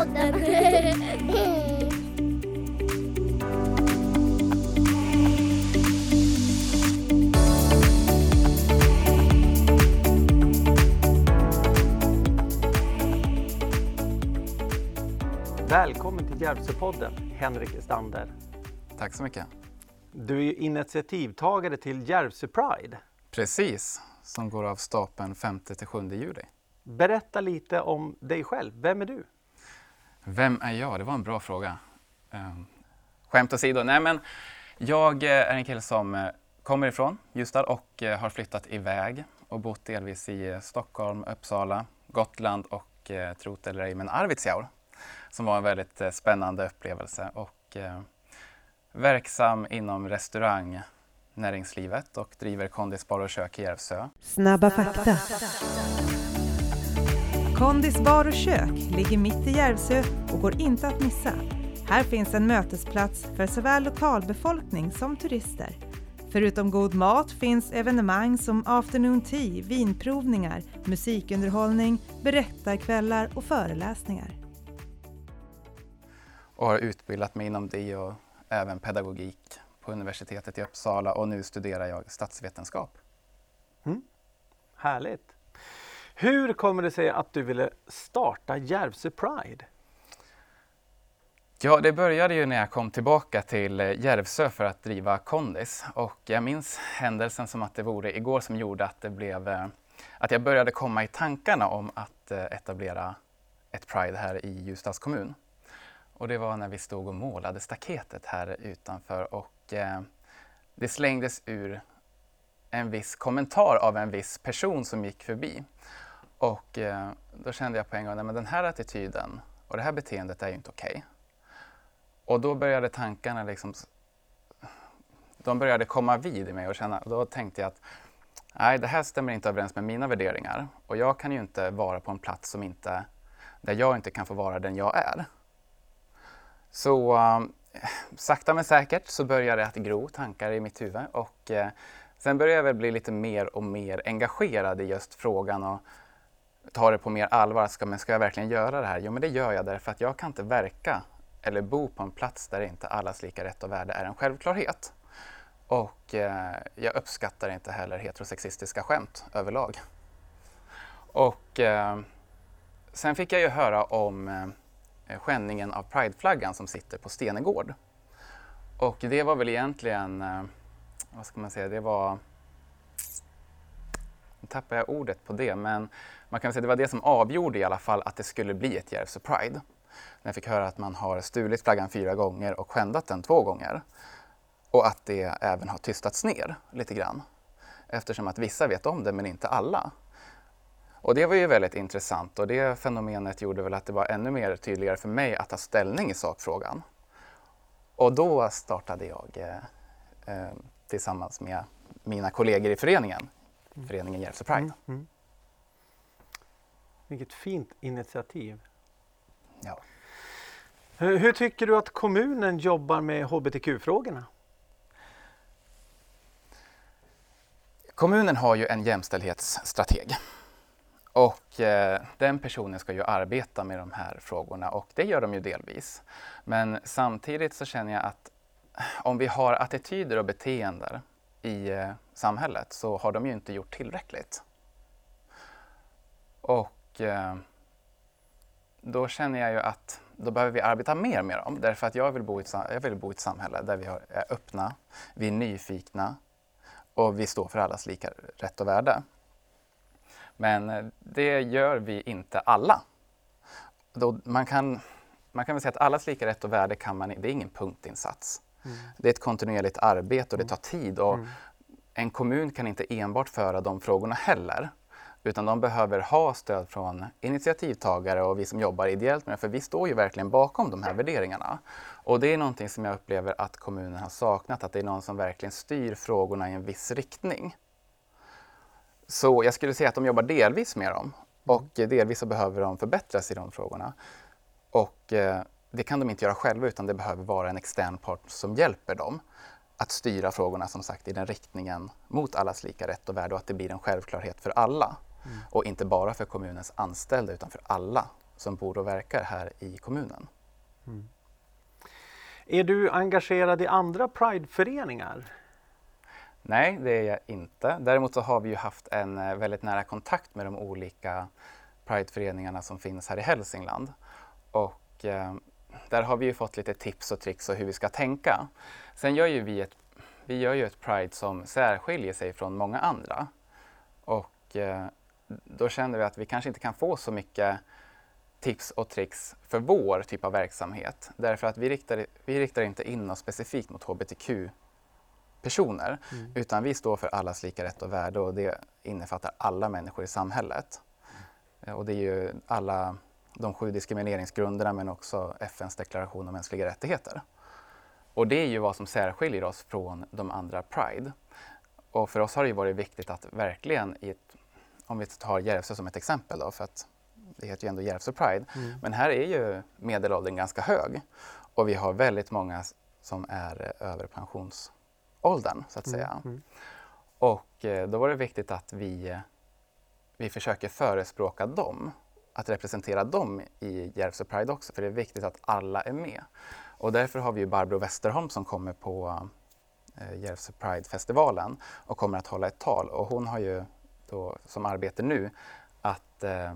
Järvsöpodden. Välkommen till Järvsöpodden, Henrik Estander. Tack så mycket. Du är ju initiativtagare till Järvsö Pride. Precis, som går av stapeln 5-7 juli. Berätta lite om dig själv. Vem är du? Vem är jag? Det var en bra fråga. Um, skämt åsido. Nej, men jag eh, är en kille som eh, kommer ifrån Ljusdal och eh, har flyttat iväg och bott delvis i Stockholm, Uppsala, Gotland och, trot eller ej, men Arvidsjaur som var en väldigt spännande upplevelse. Och, eh, verksam inom restaurang näringslivet och driver kondisbar och kök i Järvsö. Snabba fakta. Kondis bar och kök ligger mitt i Järvsö och går inte att missa. Här finns en mötesplats för såväl lokalbefolkning som turister. Förutom god mat finns evenemang som afternoon tea, vinprovningar, musikunderhållning, berättarkvällar och föreläsningar. Och har utbildat mig inom det och även pedagogik på universitetet i Uppsala och nu studerar jag statsvetenskap. Mm. Härligt! Hur kommer det sig att du ville starta Järvsö Pride? Ja, det började ju när jag kom tillbaka till eh, Järvsö för att driva Kondis och jag minns händelsen som att det vore igår som gjorde att det blev eh, att jag började komma i tankarna om att eh, etablera ett Pride här i Ljusdals kommun. Och det var när vi stod och målade staketet här utanför och eh, det slängdes ur en viss kommentar av en viss person som gick förbi. Och eh, då kände jag på en gång att den här attityden och det här beteendet är ju inte okej. Okay. Och då började tankarna liksom, de började komma vid i mig och känna, då tänkte jag att nej, det här stämmer inte överens med mina värderingar och jag kan ju inte vara på en plats som inte, där jag inte kan få vara den jag är. Så eh, sakta men säkert så började det att gro tankar i mitt huvud och eh, sen började jag väl bli lite mer och mer engagerad i just frågan och ta det på mer allvar. Ska, men ska jag verkligen göra det här? Jo, men det gör jag därför att jag kan inte verka eller bo på en plats där inte allas lika rätt och värde är en självklarhet. Och eh, jag uppskattar inte heller heterosexistiska skämt överlag. Och eh, sen fick jag ju höra om eh, skänningen skändningen av prideflaggan som sitter på Stenegård. Och det var väl egentligen, eh, vad ska man säga, det var... Tappar jag ordet på det, men man kan säga att det var det som avgjorde i alla fall att det skulle bli ett Järvsö Pride. När jag fick höra att man har stulit flaggan fyra gånger och skändat den två gånger. Och att det även har tystats ner lite grann. Eftersom att vissa vet om det men inte alla. Och det var ju väldigt intressant och det fenomenet gjorde väl att det var ännu mer tydligare för mig att ta ställning i sakfrågan. Och då startade jag eh, eh, tillsammans med mina kollegor i föreningen föreningen Järvsö Pride. Mm, mm. Vilket fint initiativ. Ja. Hur, hur tycker du att kommunen jobbar med hbtq-frågorna? Kommunen har ju en jämställdhetsstrateg och eh, den personen ska ju arbeta med de här frågorna och det gör de ju delvis. Men samtidigt så känner jag att om vi har attityder och beteenden i eh, samhället så har de ju inte gjort tillräckligt. Och eh, då känner jag ju att då behöver vi arbeta mer med dem därför att jag vill bo i ett, jag vill bo i ett samhälle där vi är öppna, vi är nyfikna och vi står för allas lika rätt och värde. Men eh, det gör vi inte alla. Då man, kan, man kan väl säga att allas lika rätt och värde kan man, det är ingen punktinsats. Mm. Det är ett kontinuerligt arbete och det tar tid. Och mm. En kommun kan inte enbart föra de frågorna heller. Utan de behöver ha stöd från initiativtagare och vi som jobbar ideellt med det. För vi står ju verkligen bakom de här värderingarna. Och det är någonting som jag upplever att kommunen har saknat. Att det är någon som verkligen styr frågorna i en viss riktning. Så jag skulle säga att de jobbar delvis med dem och delvis så behöver de förbättras i de frågorna. Och eh, det kan de inte göra själva utan det behöver vara en extern part som hjälper dem att styra frågorna som sagt i den riktningen mot allas lika rätt och värde och att det blir en självklarhet för alla. Mm. Och inte bara för kommunens anställda utan för alla som bor och verkar här i kommunen. Mm. Är du engagerad i andra Pride-föreningar? Nej, det är jag inte. Däremot så har vi ju haft en eh, väldigt nära kontakt med de olika Pride-föreningarna som finns här i Hälsingland. Och eh, där har vi ju fått lite tips och tricks och hur vi ska tänka. Sen gör ju vi ett, vi gör ju ett Pride som särskiljer sig från många andra. Och eh, då känner vi att vi kanske inte kan få så mycket tips och tricks för vår typ av verksamhet. Därför att vi riktar, vi riktar inte in oss specifikt mot hbtq-personer mm. utan vi står för allas lika rätt och värde och det innefattar alla människor i samhället. Mm. Och det är ju alla de sju diskrimineringsgrunderna men också FNs deklaration om mänskliga rättigheter. Och det är ju vad som särskiljer oss från de andra Pride. Och för oss har det varit viktigt att verkligen, ett, om vi tar Järvsö som ett exempel då, för att det heter ju ändå Järvsö Pride, mm. men här är ju medelåldern ganska hög och vi har väldigt många som är över pensionsåldern så att mm, säga. Mm. Och eh, då var det viktigt att vi, vi försöker förespråka dem, att representera dem i Järvsö Pride också, för det är viktigt att alla är med. Och därför har vi ju Barbro Westerholm som kommer på eh, Järvsö Pride-festivalen och kommer att hålla ett tal och hon har ju då som arbete nu att eh,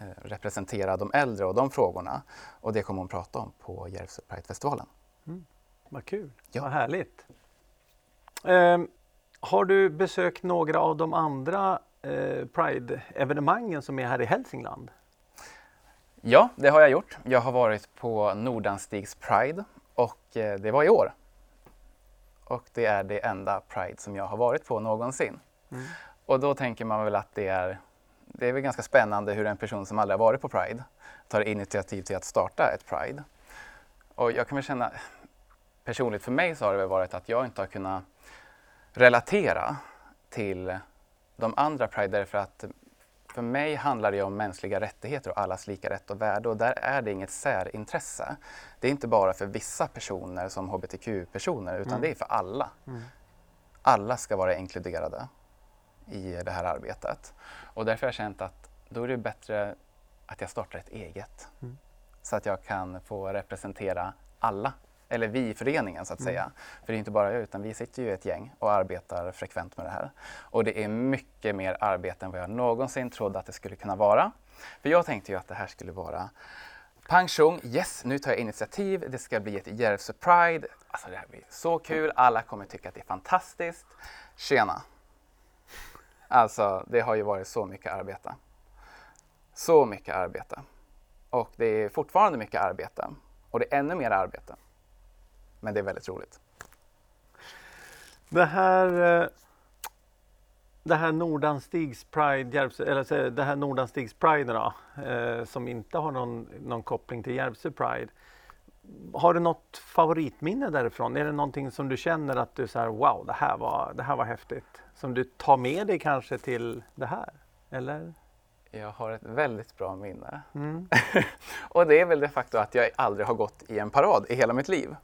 Eh, representera de äldre och de frågorna. Och det kommer hon prata om på Järvsö Pride-festivalen. Mm. Vad kul, ja. vad härligt. Eh, har du besökt några av de andra Pride-evenemangen som är här i Hälsingland? Ja, det har jag gjort. Jag har varit på Nordanstigs Pride och eh, det var i år. Och det är det enda Pride som jag har varit på någonsin. Mm. Och då tänker man väl att det är det är väl ganska spännande hur en person som aldrig har varit på Pride tar initiativ till att starta ett Pride. Och jag kan väl känna, personligt för mig så har det väl varit att jag inte har kunnat relatera till de andra Pride därför att för mig handlar det om mänskliga rättigheter och allas lika rätt och värde och där är det inget särintresse. Det är inte bara för vissa personer som hbtq-personer utan mm. det är för alla. Mm. Alla ska vara inkluderade i det här arbetet. Och därför har jag känt att då är det bättre att jag startar ett eget. Mm. Så att jag kan få representera alla, eller vi i föreningen så att mm. säga. För det är inte bara jag utan vi sitter ju ett gäng och arbetar frekvent med det här. Och det är mycket mer arbete än vad jag någonsin trodde att det skulle kunna vara. För jag tänkte ju att det här skulle vara Pang tjong, yes, nu tar jag initiativ, det ska bli ett Järvsö Pride. Alltså det här blir så kul, alla kommer tycka att det är fantastiskt. Tjena! Alltså, det har ju varit så mycket arbete. Så mycket arbete. Och det är fortfarande mycket arbete. Och det är ännu mer arbete. Men det är väldigt roligt. Det här, eh, det här Nordanstigs Pride, Järvsö, eller det här Nordanstigs Pride då, eh, som inte har någon, någon koppling till Järvsö Pride. Har du något favoritminne därifrån? Är det någonting som du känner att du säger wow, det här var, det här var häftigt? som du tar med dig kanske till det här? Eller? Jag har ett väldigt bra minne. Mm. och det är väl det faktum att jag aldrig har gått i en parad i hela mitt liv.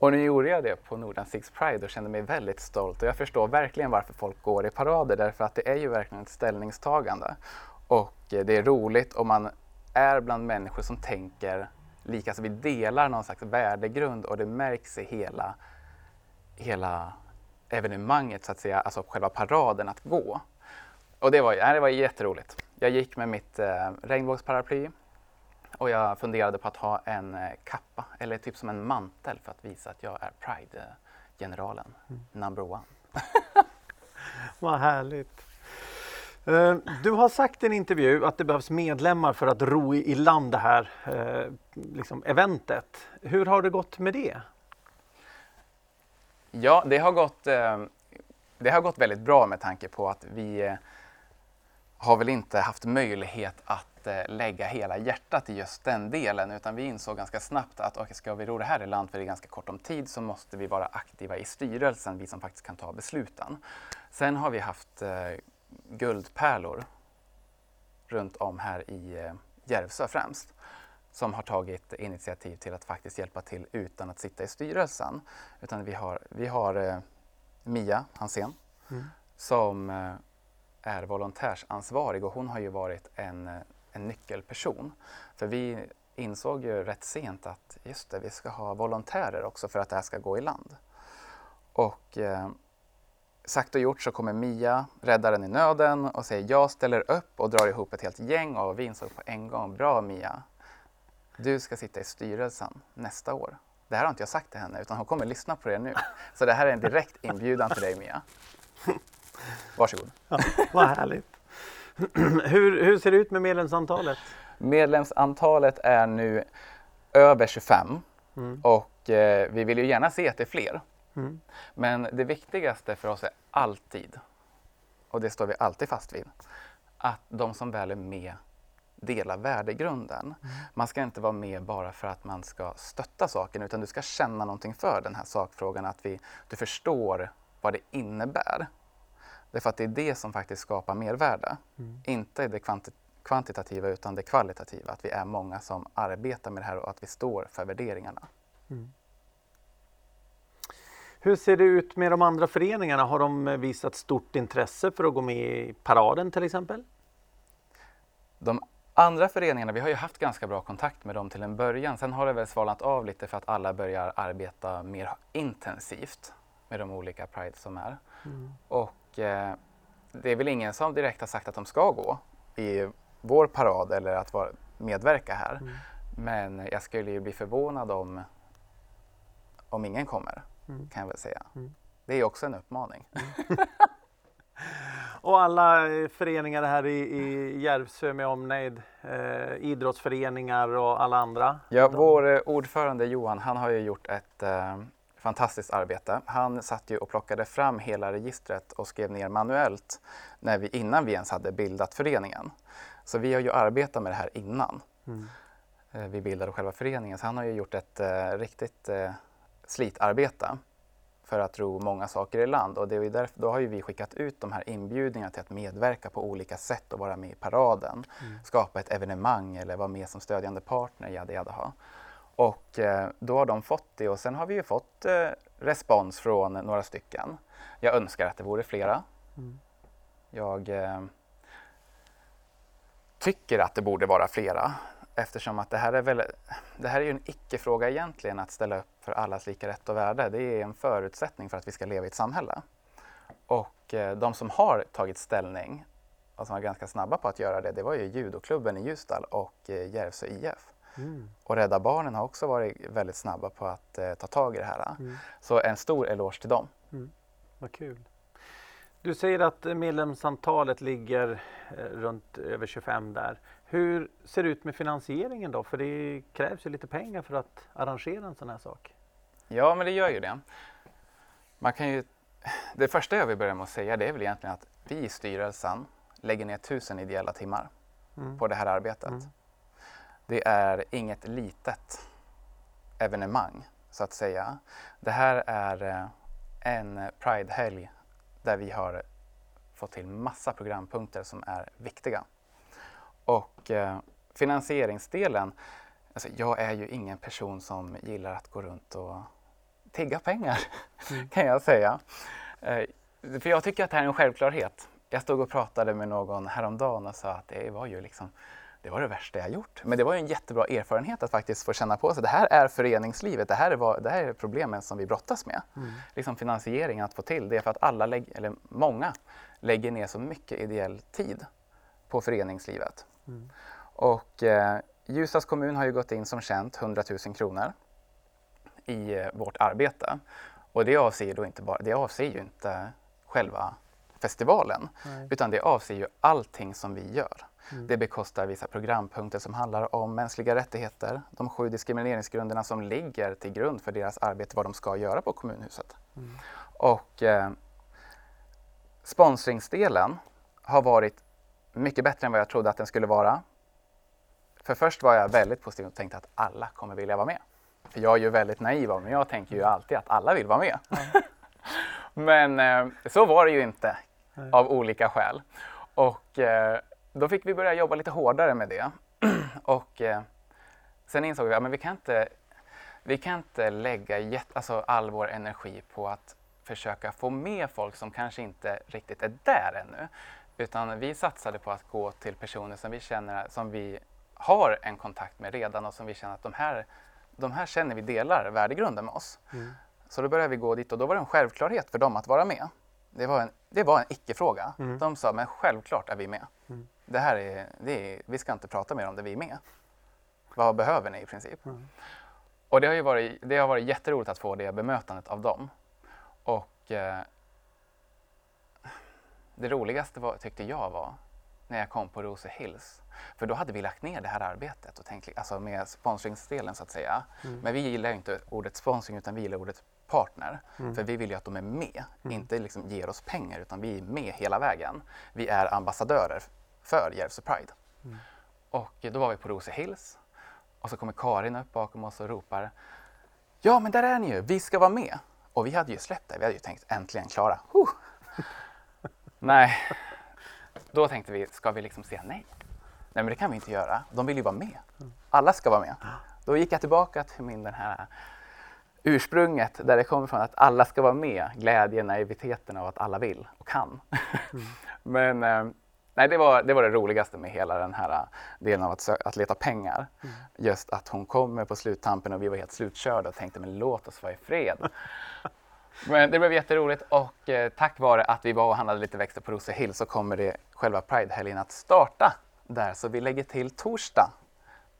Och nu gjorde jag det på Nordan Six Pride och kände mig väldigt stolt. Och jag förstår verkligen varför folk går i parader därför att det är ju verkligen ett ställningstagande. Och eh, det är roligt och man är bland människor som tänker lika. Så vi delar någon slags värdegrund och det märks i hela, hela evenemanget, så att säga, alltså själva paraden att gå. Och det var, det var jätteroligt. Jag gick med mitt eh, regnbågsparaply och jag funderade på att ha en eh, kappa eller typ som en mantel för att visa att jag är Pride-generalen, mm. number one. Vad härligt. Uh, du har sagt i en intervju att det behövs medlemmar för att ro i land det här uh, liksom eventet. Hur har det gått med det? Ja, det har, gått, eh, det har gått väldigt bra med tanke på att vi eh, har väl inte haft möjlighet att eh, lägga hela hjärtat i just den delen utan vi insåg ganska snabbt att okay, ska vi ro det här i land för det är ganska kort om tid så måste vi vara aktiva i styrelsen, vi som faktiskt kan ta besluten. Sen har vi haft guldpärlor runt om här i Järvsö främst som har tagit initiativ till att faktiskt hjälpa till utan att sitta i styrelsen. Utan vi har, vi har eh, Mia Hansén mm. som eh, är volontärsansvarig och hon har ju varit en, eh, en nyckelperson. För vi insåg ju rätt sent att just det, vi ska ha volontärer också för att det här ska gå i land. Och eh, sagt och gjort så kommer Mia, räddaren i nöden och säger jag ställer upp och drar ihop ett helt gäng och vi insåg på en gång, bra Mia, du ska sitta i styrelsen nästa år. Det här har inte jag sagt till henne utan hon kommer lyssna på det nu. Så det här är en direkt inbjudan till dig Mia. Varsågod. Ja, vad härligt. hur, hur ser det ut med medlemsantalet? Medlemsantalet är nu över 25 mm. och eh, vi vill ju gärna se att det är fler. Mm. Men det viktigaste för oss är alltid, och det står vi alltid fast vid, att de som väl är med delar värdegrunden. Mm. Man ska inte vara med bara för att man ska stötta saken utan du ska känna någonting för den här sakfrågan, att vi, du förstår vad det innebär. Därför att det är det som faktiskt skapar mervärde. Mm. Inte det kvanti kvantitativa utan det kvalitativa, att vi är många som arbetar med det här och att vi står för värderingarna. Mm. Hur ser det ut med de andra föreningarna? Har de visat stort intresse för att gå med i paraden till exempel? De andra föreningarna, vi har ju haft ganska bra kontakt med dem till en början. Sen har det väl svalnat av lite för att alla börjar arbeta mer intensivt med de olika Pride som är. Mm. Och eh, det är väl ingen som direkt har sagt att de ska gå i vår parad eller att vara, medverka här. Mm. Men jag skulle ju bli förvånad om, om ingen kommer mm. kan jag väl säga. Mm. Det är också en uppmaning. Mm. och alla föreningar här i, i Järvsö med omnejd, eh, idrottsföreningar och alla andra? Ja, vår eh, ordförande Johan, han har ju gjort ett eh, fantastiskt arbete. Han satt ju och plockade fram hela registret och skrev ner manuellt när vi, innan vi ens hade bildat föreningen. Så vi har ju arbetat med det här innan mm. eh, vi bildade själva föreningen. Så han har ju gjort ett eh, riktigt eh, slitarbete för att ro många saker i land. Och det är därför, då har ju vi skickat ut de här inbjudningarna till att medverka på olika sätt och vara med i paraden, mm. skapa ett evenemang eller vara med som stödjande partner, jada jada ha. Och eh, då har de fått det och sen har vi ju fått eh, respons från några stycken. Jag önskar att det vore flera. Mm. Jag eh, tycker att det borde vara flera eftersom att det här är, väl, det här är ju en icke-fråga egentligen att ställa upp för allas lika rätt och värde. Det är en förutsättning för att vi ska leva i ett samhälle. Och de som har tagit ställning och som var ganska snabba på att göra det, det var ju judoklubben i Ljusdal och Järvsö IF. Mm. Och Rädda Barnen har också varit väldigt snabba på att eh, ta tag i det här. Mm. Så en stor eloge till dem. Mm. Vad kul. Du säger att medlemsantalet ligger eh, runt över 25 där. Hur ser det ut med finansieringen då? För det krävs ju lite pengar för att arrangera en sån här sak. Ja, men det gör ju det. Man kan ju, det första jag vill börja med att säga det är väl egentligen att vi i styrelsen lägger ner tusen ideella timmar mm. på det här arbetet. Mm. Det är inget litet evenemang så att säga. Det här är eh, en Pride-helg där vi har fått till massa programpunkter som är viktiga. Och eh, finansieringsdelen, alltså jag är ju ingen person som gillar att gå runt och tigga pengar, mm. kan jag säga. Eh, för jag tycker att det här är en självklarhet. Jag stod och pratade med någon häromdagen och sa att det var ju liksom det var det värsta jag gjort. Men det var ju en jättebra erfarenhet att faktiskt få känna på sig. Det här är föreningslivet, det här är, vad, det här är problemen som vi brottas med. Mm. Liksom finansieringen att få till det är för att alla, eller många, lägger ner så mycket ideell tid på föreningslivet. Mm. Och eh, Ljusdals kommun har ju gått in som känt 100 000 kronor i eh, vårt arbete. Och det avser, då inte bara, det avser ju inte själva festivalen, Nej. utan det avser ju allting som vi gör. Mm. Det bekostar vissa programpunkter som handlar om mänskliga rättigheter, de sju diskrimineringsgrunderna som ligger till grund för deras arbete, vad de ska göra på kommunhuset. Mm. Och eh, sponsringsdelen har varit mycket bättre än vad jag trodde att den skulle vara. För först var jag väldigt positiv och tänkte att alla kommer vilja vara med. För jag är ju väldigt naiv men jag tänker ju alltid att alla vill vara med. Mm. men eh, så var det ju inte av olika skäl. Och eh, då fick vi börja jobba lite hårdare med det. och eh, sen insåg vi att ja, vi kan inte, vi kan inte lägga jet, alltså all vår energi på att försöka få med folk som kanske inte riktigt är där ännu. Utan vi satsade på att gå till personer som vi känner som vi har en kontakt med redan och som vi känner att de här, de här känner vi delar värdegrunden med oss. Mm. Så då började vi gå dit och då var det en självklarhet för dem att vara med. Det var en, det var en icke-fråga. Mm. De sa, men självklart är vi med. Mm. Det här är, det är, vi ska inte prata mer om det, vi är med. Vad behöver ni i princip? Mm. Och det har, ju varit, det har varit jätteroligt att få det bemötandet av dem. Och eh, det roligaste var, tyckte jag var när jag kom på Rose Hills. För då hade vi lagt ner det här arbetet och tänkt, alltså med sponsringsdelen så att säga. Mm. Men vi gillar inte ordet sponsring utan vi gillar ordet partner. Mm. För vi vill ju att de är med, mm. inte liksom ger oss pengar utan vi är med hela vägen. Vi är ambassadörer för Järvsö Pride. Mm. Och då var vi på Rose Hills och så kommer Karin upp bakom oss och ropar Ja men där är ni ju, vi ska vara med. Och vi hade ju släppt det, vi hade ju tänkt äntligen klara. Huh. nej, då tänkte vi, ska vi liksom säga nej? Nej men det kan vi inte göra, de vill ju vara med. Alla ska vara med. Då gick jag tillbaka till min den här ursprunget där det kommer från att alla ska vara med, glädjen, naiviteten av att alla vill och kan. Mm. men eh, nej, det var, det var det roligaste med hela den här delen av att, att leta pengar. Mm. Just att hon kommer på sluttampen och vi var helt slutkörda och tänkte men låt oss vara i fred. men det blev jätteroligt och eh, tack vare att vi var och handlade lite växter på Rosehill så kommer det själva Pride-helgen att starta där. Så vi lägger till torsdag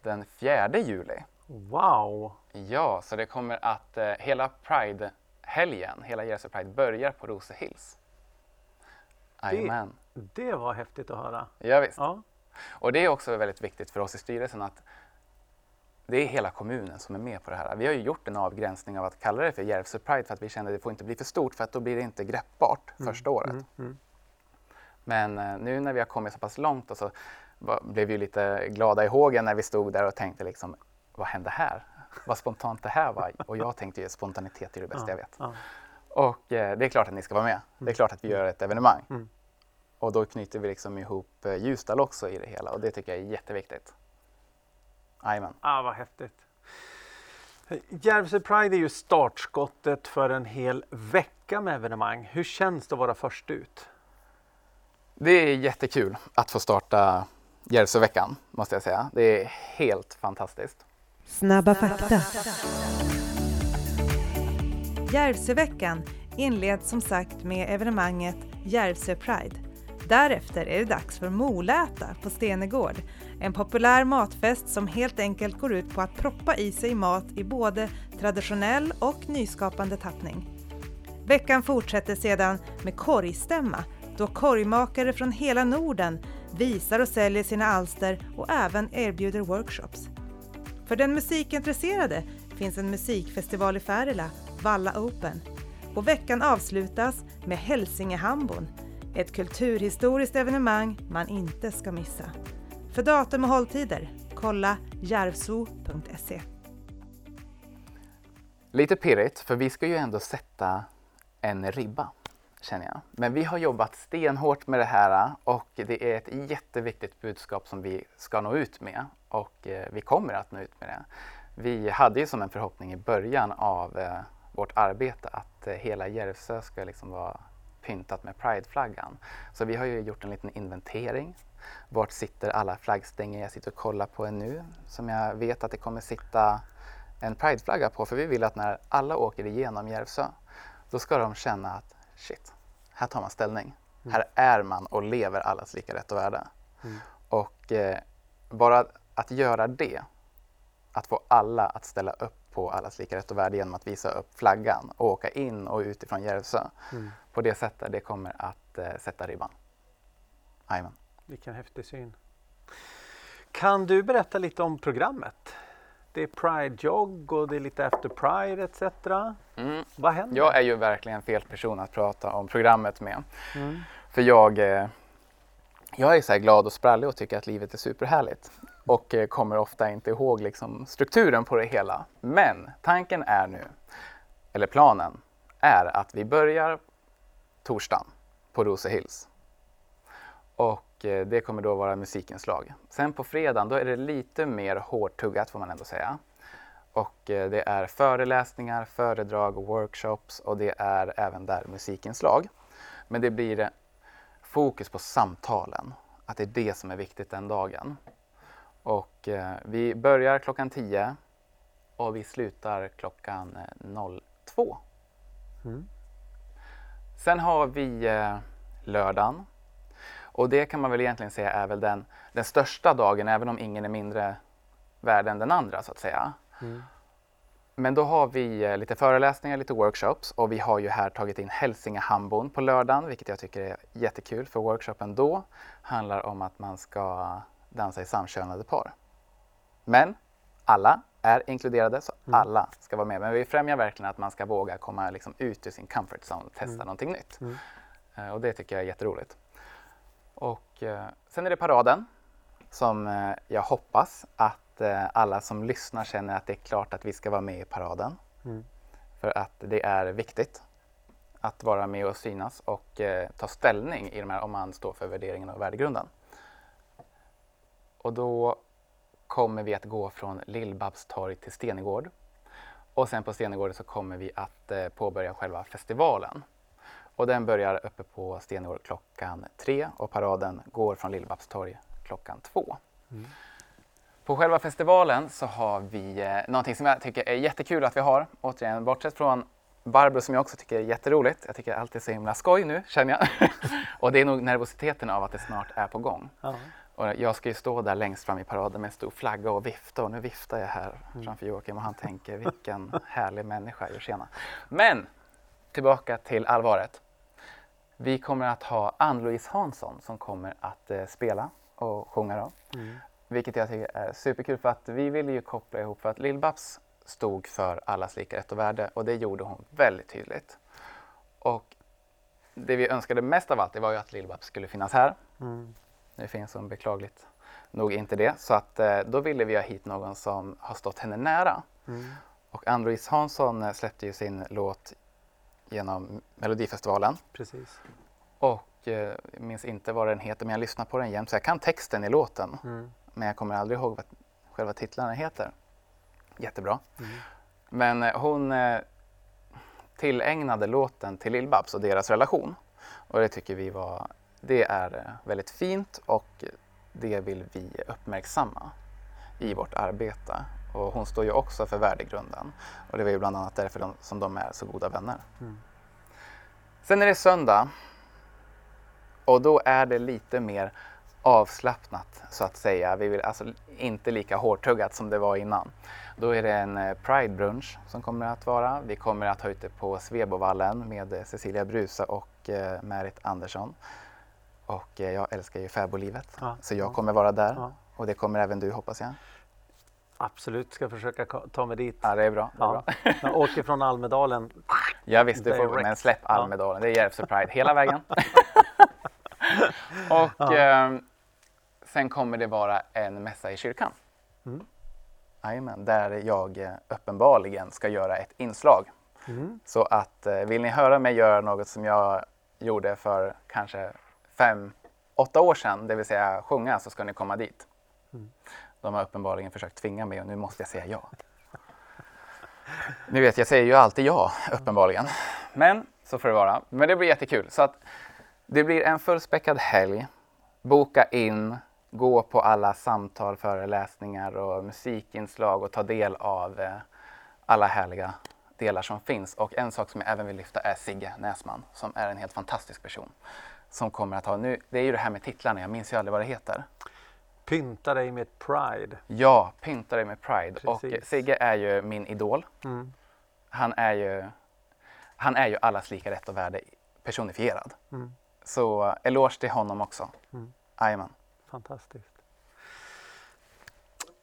den 4 juli. Wow! Ja, så det kommer att eh, hela Pride-helgen, hela Järvsö Pride börjar på Rosehills. Jajamän. Det, var häftigt att höra. Ja, visst. Ja. Och det är också väldigt viktigt för oss i styrelsen att det är hela kommunen som är med på det här. Vi har ju gjort en avgränsning av att kalla det för Järvsö Pride för att vi kände att det får inte bli för stort för att då blir det inte greppbart mm. första året. Mm. Mm. Men eh, nu när vi har kommit så pass långt och så blev vi lite glada i hågen när vi stod där och tänkte liksom vad hände här? Vad spontant det här var. Och jag tänkte ju spontanitet är det bästa ja, jag vet. Ja. Och eh, det är klart att ni ska vara med. Det är mm. klart att vi gör ett evenemang. Och då knyter vi liksom ihop eh, Ljusdal också i det hela och det tycker jag är jätteviktigt. Jajamän. Ah, vad häftigt. Järvsö Pride är ju startskottet för en hel vecka med evenemang. Hur känns det att vara först ut? Det är jättekul att få starta Järvsöveckan måste jag säga. Det är helt fantastiskt. Snabba fakta. Järvsöveckan inleds som sagt med evenemanget Järvsö Pride. Därefter är det dags för Moläta på Stenegård. En populär matfest som helt enkelt går ut på att proppa i sig mat i både traditionell och nyskapande tappning. Veckan fortsätter sedan med korgstämma då korgmakare från hela Norden visar och säljer sina alster och även erbjuder workshops. För den musikintresserade finns en musikfestival i Färila, Valla Open. Och veckan avslutas med Hälsingehambon, ett kulturhistoriskt evenemang man inte ska missa. För datum och hålltider, kolla järvso.se. Lite pirrigt, för vi ska ju ändå sätta en ribba känner jag. Men vi har jobbat stenhårt med det här och det är ett jätteviktigt budskap som vi ska nå ut med och eh, vi kommer att nå ut med det. Vi hade ju som en förhoppning i början av eh, vårt arbete att eh, hela Järvsö ska liksom vara pyntat med prideflaggan. Så vi har ju gjort en liten inventering. Vart sitter alla flaggstänger jag sitter och kollar på en nu som jag vet att det kommer sitta en prideflagga på för vi vill att när alla åker igenom Järvsö då ska de känna att shit, här tar man ställning. Mm. Här är man och lever allas lika rätt och värde. Mm. Och eh, bara att göra det, att få alla att ställa upp på allas lika rätt och värde genom att visa upp flaggan och åka in och utifrån Järvsö. Mm. På det sättet, det kommer att eh, sätta ribban. Jajamän. Vilken häftig syn. Kan du berätta lite om programmet? det är Pride-jogg och det är lite efter Pride etc. Mm. Vad händer? Jag är ju verkligen fel person att prata om programmet med. Mm. För jag, eh, jag är så här glad och sprallig och tycker att livet är superhärligt. Och eh, kommer ofta inte ihåg liksom strukturen på det hela. Men tanken är nu, eller planen, är att vi börjar torsdagen på Rosehills. Och eh, det kommer då vara musikinslag. Sen på fredagen då är det lite mer hårdtuggat får man ändå säga. Och eh, det är föreläsningar, föredrag workshops och det är även där musikinslag. Men det blir fokus på samtalen. Att det är det som är viktigt den dagen. Och eh, vi börjar klockan 10 och vi slutar klockan 02. Mm. Sen har vi eh, lördagen. Och det kan man väl egentligen säga är väl den, den största dagen, även om ingen är mindre värd än den andra så att säga. Mm. Men då har vi eh, lite föreläsningar, lite workshops och vi har ju här tagit in Hälsingehambon på lördagen, vilket jag tycker är jättekul för workshopen då handlar om att man ska dansa i samkönade par. Men alla är inkluderade så mm. alla ska vara med. Men vi främjar verkligen att man ska våga komma liksom ut ur sin comfort zone och testa mm. någonting nytt. Mm. Uh, och det tycker jag är jätteroligt. Och uh, sen är det paraden som uh, jag hoppas att alla som lyssnar känner att det är klart att vi ska vara med i paraden. Mm. För att det är viktigt att vara med och synas och ta ställning i de här om man står för värderingen och värdegrunden. Och då kommer vi att gå från Lillbabstorg till Stenegård. Och sen på Stenegård så kommer vi att eh, påbörja själva festivalen. Och den börjar uppe på Stenegård klockan tre och paraden går från Lillbabstorg klockan två. Mm. På själva festivalen så har vi eh, någonting som jag tycker är jättekul att vi har. Återigen, bortsett från Barbro som jag också tycker är jätteroligt. Jag tycker alltid så himla skoj nu känner jag. och det är nog nervositeten av att det snart är på gång. Ja. Och jag ska ju stå där längst fram i paraden med en stor flagga och vifta och nu viftar jag här mm. framför Joakim och han tänker vilken härlig människa jag tjena. Men tillbaka till allvaret. Vi kommer att ha Ann-Louise Hansson som kommer att eh, spela och sjunga då. Mm. Vilket jag tycker är superkul för att vi vill ju koppla ihop för att Lill-Babs stod för allas lika rätt och värde och det gjorde hon väldigt tydligt. Och det vi önskade mest av allt det var ju att Lill-Babs skulle finnas här. Mm. Nu finns hon beklagligt nog inte det. Så att eh, då ville vi ha hit någon som har stått henne nära. Mm. Och Ann-Louise Hansson eh, släppte ju sin låt genom Melodifestivalen. Precis. Och eh, jag minns inte vad den heter men jag lyssnar på den jämt så jag kan texten i låten. Mm. Men jag kommer aldrig ihåg vad själva titlarna heter. Jättebra. Mm. Men hon tillägnade låten till Lill-Babs och deras relation. Och det tycker vi var det är eh, väldigt fint och det vill vi uppmärksamma i vårt arbete. Och hon står ju också för värdegrunden och det var ju bland annat därför de, som de är så goda vänner. Mm. Sen är det söndag och då är det lite mer avslappnat så att säga. Vi vill alltså inte lika hårdtuggat som det var innan. Då är det en eh, Pride-brunch som kommer att vara. Vi kommer att ha ute på Svebovallen med Cecilia Bruse och eh, Märit Andersson. Och eh, jag älskar ju fäbodlivet ja, så jag kommer vara där ja. och det kommer även du hoppas jag. Absolut, ska försöka ta mig dit. Ja, det är bra. Det är bra. jag åker från Almedalen. Ja visst, du får, men släpp Almedalen. Det är Järvsö Pride hela vägen. och eh, sen kommer det vara en mässa i kyrkan. Mm. Amen, där jag eh, uppenbarligen ska göra ett inslag. Mm. Så att eh, vill ni höra mig göra något som jag gjorde för kanske fem, åtta år sedan, det vill säga sjunga, så ska ni komma dit. Mm. De har uppenbarligen försökt tvinga mig och nu måste jag säga ja. Ni vet, jag säger ju alltid ja, uppenbarligen. Men så får det vara. Men det blir jättekul. Så att det blir en fullspäckad helg. Boka in, gå på alla samtal, föreläsningar och musikinslag och ta del av eh, alla härliga delar som finns. Och en sak som jag även vill lyfta är Sigge Näsman som är en helt fantastisk person som kommer att ha, nu, det är ju det här med titlarna, jag minns ju aldrig vad det heter. Pynta dig med Pride. Ja, Pynta dig med Pride. Precis. Och Sigge är ju min idol. Mm. Han, är ju, han är ju allas lika rätt och värde personifierad. Mm. Så eloge till honom också. Mm. Jajamän. Fantastiskt.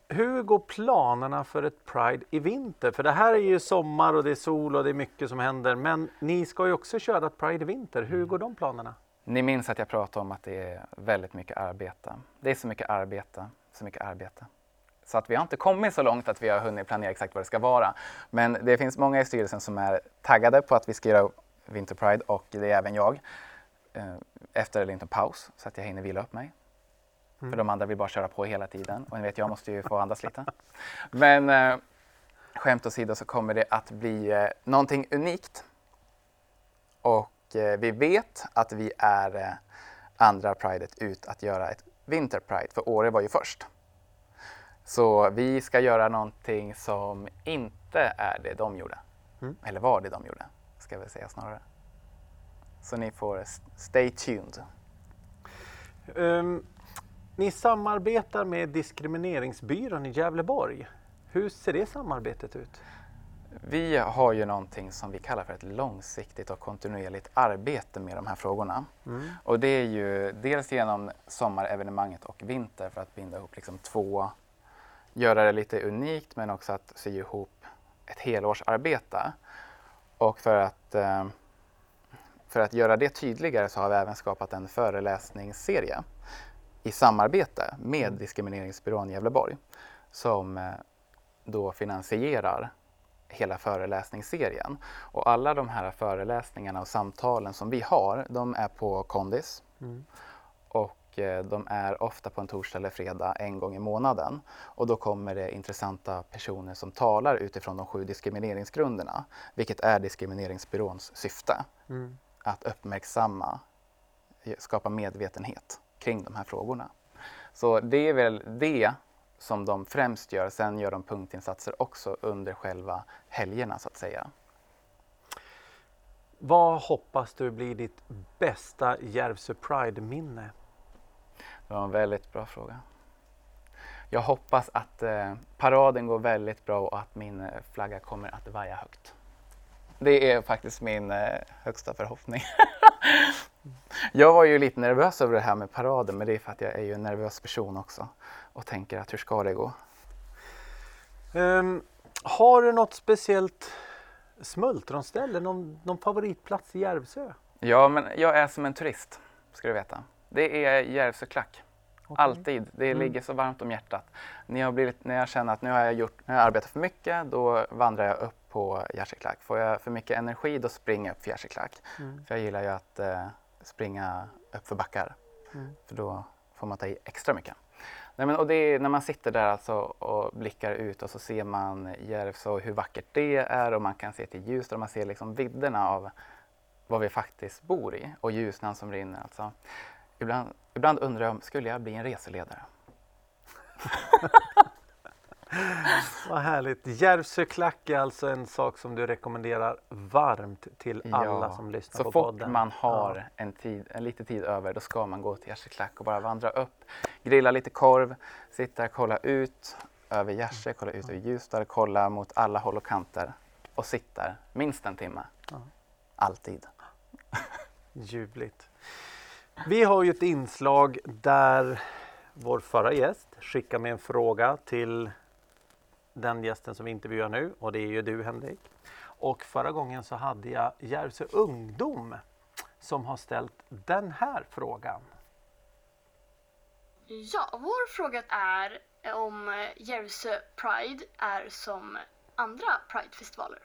Hur går planerna för ett Pride i vinter? För det här är ju sommar och det är sol och det är mycket som händer. Men ni ska ju också köra ett Pride i vinter. Hur mm. går de planerna? Ni minns att jag pratade om att det är väldigt mycket arbete. Det är så mycket arbete, så mycket arbete. Så att vi har inte kommit så långt att vi har hunnit planera exakt vad det ska vara. Men det finns många i styrelsen som är taggade på att vi ska göra Winter Pride och det är även jag. Eh, efter en liten paus så att jag hinner vila upp mig. Mm. För de andra vill bara köra på hela tiden och ni vet jag måste ju få andas lite. Men eh, skämt åsido så kommer det att bli eh, någonting unikt. Och vi vet att vi är eh, andra pridet ut att göra ett Winter Pride, för Åre var ju först. Så vi ska göra någonting som inte är det de gjorde. Mm. Eller var det de gjorde, ska vi säga snarare. Så ni får stay tuned. Ehm, ni samarbetar med Diskrimineringsbyrån i Gävleborg. Hur ser det samarbetet ut? Vi har ju någonting som vi kallar för ett långsiktigt och kontinuerligt arbete med de här frågorna. Mm. Och det är ju dels genom sommarevenemanget och vinter för att binda ihop liksom två, göra det lite unikt men också att sy ihop ett helårsarbete. Och för att, eh, för att göra det tydligare så har vi även skapat en föreläsningsserie i samarbete med Diskrimineringsbyrån Gävleborg som eh, då finansierar hela föreläsningsserien. Och alla de här föreläsningarna och samtalen som vi har, de är på Kondis. Mm. Och eh, de är ofta på en torsdag eller fredag en gång i månaden. Och då kommer det intressanta personer som talar utifrån de sju diskrimineringsgrunderna, vilket är Diskrimineringsbyråns syfte. Mm. Att uppmärksamma, eh, skapa medvetenhet kring de här frågorna. Så det är väl det som de främst gör. Sen gör de punktinsatser också under själva helgerna så att säga. Vad hoppas du blir ditt bästa Järvsö Pride-minne? Det var en väldigt bra fråga. Jag hoppas att eh, paraden går väldigt bra och att min eh, flagga kommer att vaja högt. Det är faktiskt min eh, högsta förhoppning. jag var ju lite nervös över det här med paraden men det är för att jag är ju en nervös person också och tänker att hur ska det gå? Ehm, har du något speciellt smultronställe, någon, någon favoritplats i Järvsö? Ja, men jag är som en turist, ska du veta. Det är Järvsö klack. Okej. Alltid. Det Mm. ligger så varmt om hjärtat. När jag, blivit, när jag känner att nu har jag, gjort, nu har jag arbetat för mycket, då vandrar jag upp på Gärseklack. Får jag för mycket energi, då springer jag upp för Gärseklack. Mm. För jag gillar ju att eh, springa upp för backar. Mm. För då får man ta i extra mycket. Nej, men, och det är när man sitter där alltså och blickar ut och så ser man Järvsö och hur vackert det är och man kan se till Ljusdal och man ser liksom vidderna av vad vi faktiskt bor i och Ljusnan som rinner. Alltså. Ibland, ibland undrar jag om, skulle jag bli en reseledare? Vad härligt. Järvsö klack är alltså en sak som du rekommenderar varmt till alla som lyssnar så på fort podden. man har en, tid, en lite tid över då ska man gå till Gärse klack och bara vandra upp, grilla lite korv, sitta och kolla ut över Gärse, kolla ut över Ljusdal, kolla mot alla håll och kanter och sitta där minst en timme. Ja. Alltid. Ljuvligt. Vi har ju ett inslag där vår förra gäst skickar med en fråga till den gästen som vi intervjuar nu och det är ju du Henrik. Och förra gången så hade jag Järvsö Ungdom som har ställt den här frågan. Ja, vår fråga är om Järvsö Pride är som andra Pridefestivaler.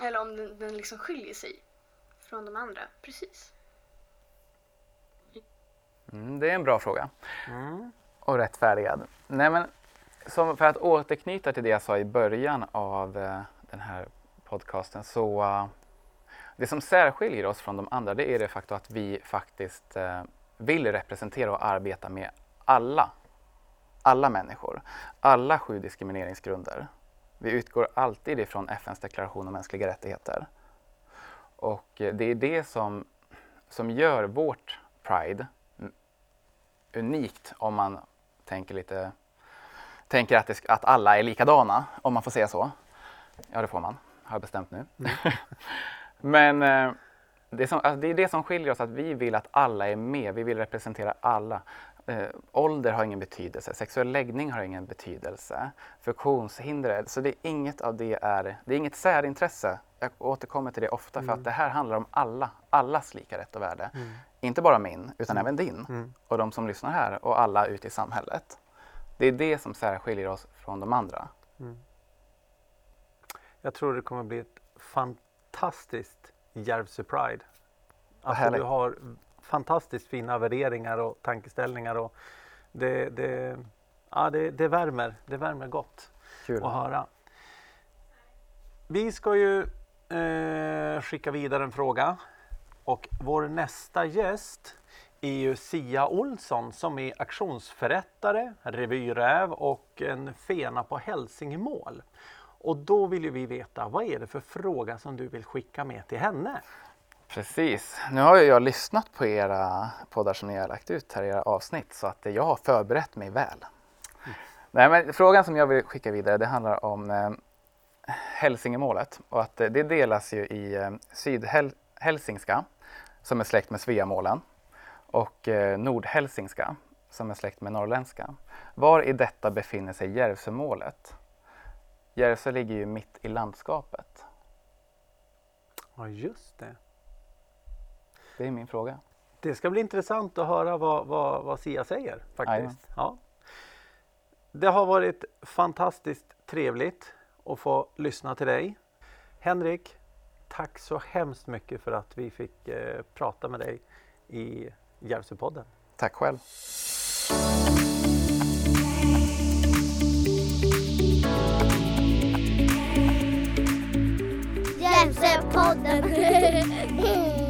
Eller om den, den liksom skiljer sig från de andra. Precis. Mm, det är en bra fråga. Mm. och rättfärdigad. Nej, men som för att återknyta till det jag sa i början av eh, den här podcasten så eh, det som särskiljer oss från de andra det är det faktum att vi faktiskt eh, vill representera och arbeta med alla, alla människor, alla sju diskrimineringsgrunder. Vi utgår alltid ifrån FNs deklaration om mänskliga rättigheter. Och eh, det är det som, som gör vårt Pride unikt om man tänker lite tänker att, det, att alla är likadana, om man får säga så. Ja, det får man, har jag bestämt nu. Men eh, det, som, alltså, det är det som skiljer oss, att vi vill att alla är med. Vi vill representera alla. Eh, ålder har ingen betydelse, sexuell läggning har ingen betydelse, funktionshinder, så det är inget av det är, det är inget särintresse. Jag återkommer till det ofta för att det här handlar om alla, allas lika rätt och värde. Inte bara min, utan även din Mm. och de som lyssnar här och alla ute i samhället. Det är det som särskiljer oss från de andra. Jag tror det kommer bli ett fantastiskt Järvsö Pride. Alltså, du har fantastiskt fina värderingar och tankeställningar och det, det, ja, det, det, värmer, det värmer gott Kul. att höra. Vi ska ju eh, skicka vidare en fråga och vår nästa gäst är ju Sia Olsson som är auktionsförrättare, revyräv och en fena på Hälsingemål. Och då vill ju vi veta, vad är det för fråga som du vill skicka med till henne? Precis. Nu har jag lyssnat på era poddar som ni har lagt ut här, era avsnitt, så att jag har förberett mig väl. Nej, men frågan som jag vill skicka vidare, det handlar om eh, Hälsingemålet och att eh, det delas ju i eh, Sydhälsingska som är släkt med Sveamålen och eh, Nordhälsingska som är släkt med norrländska. Var i detta befinner sig Järvsömålet? Järvsö ligger ju mitt i landskapet. Ja, just det. Det är min fråga. Det ska bli intressant att höra vad, vad, vad Sia säger faktiskt. Ja. Det har varit fantastiskt trevligt att få lyssna till dig. Henrik, tack så hemskt mycket för att vi fick eh, prata med dig i Järvsöpodden. Tack själv. Järvsöpodden.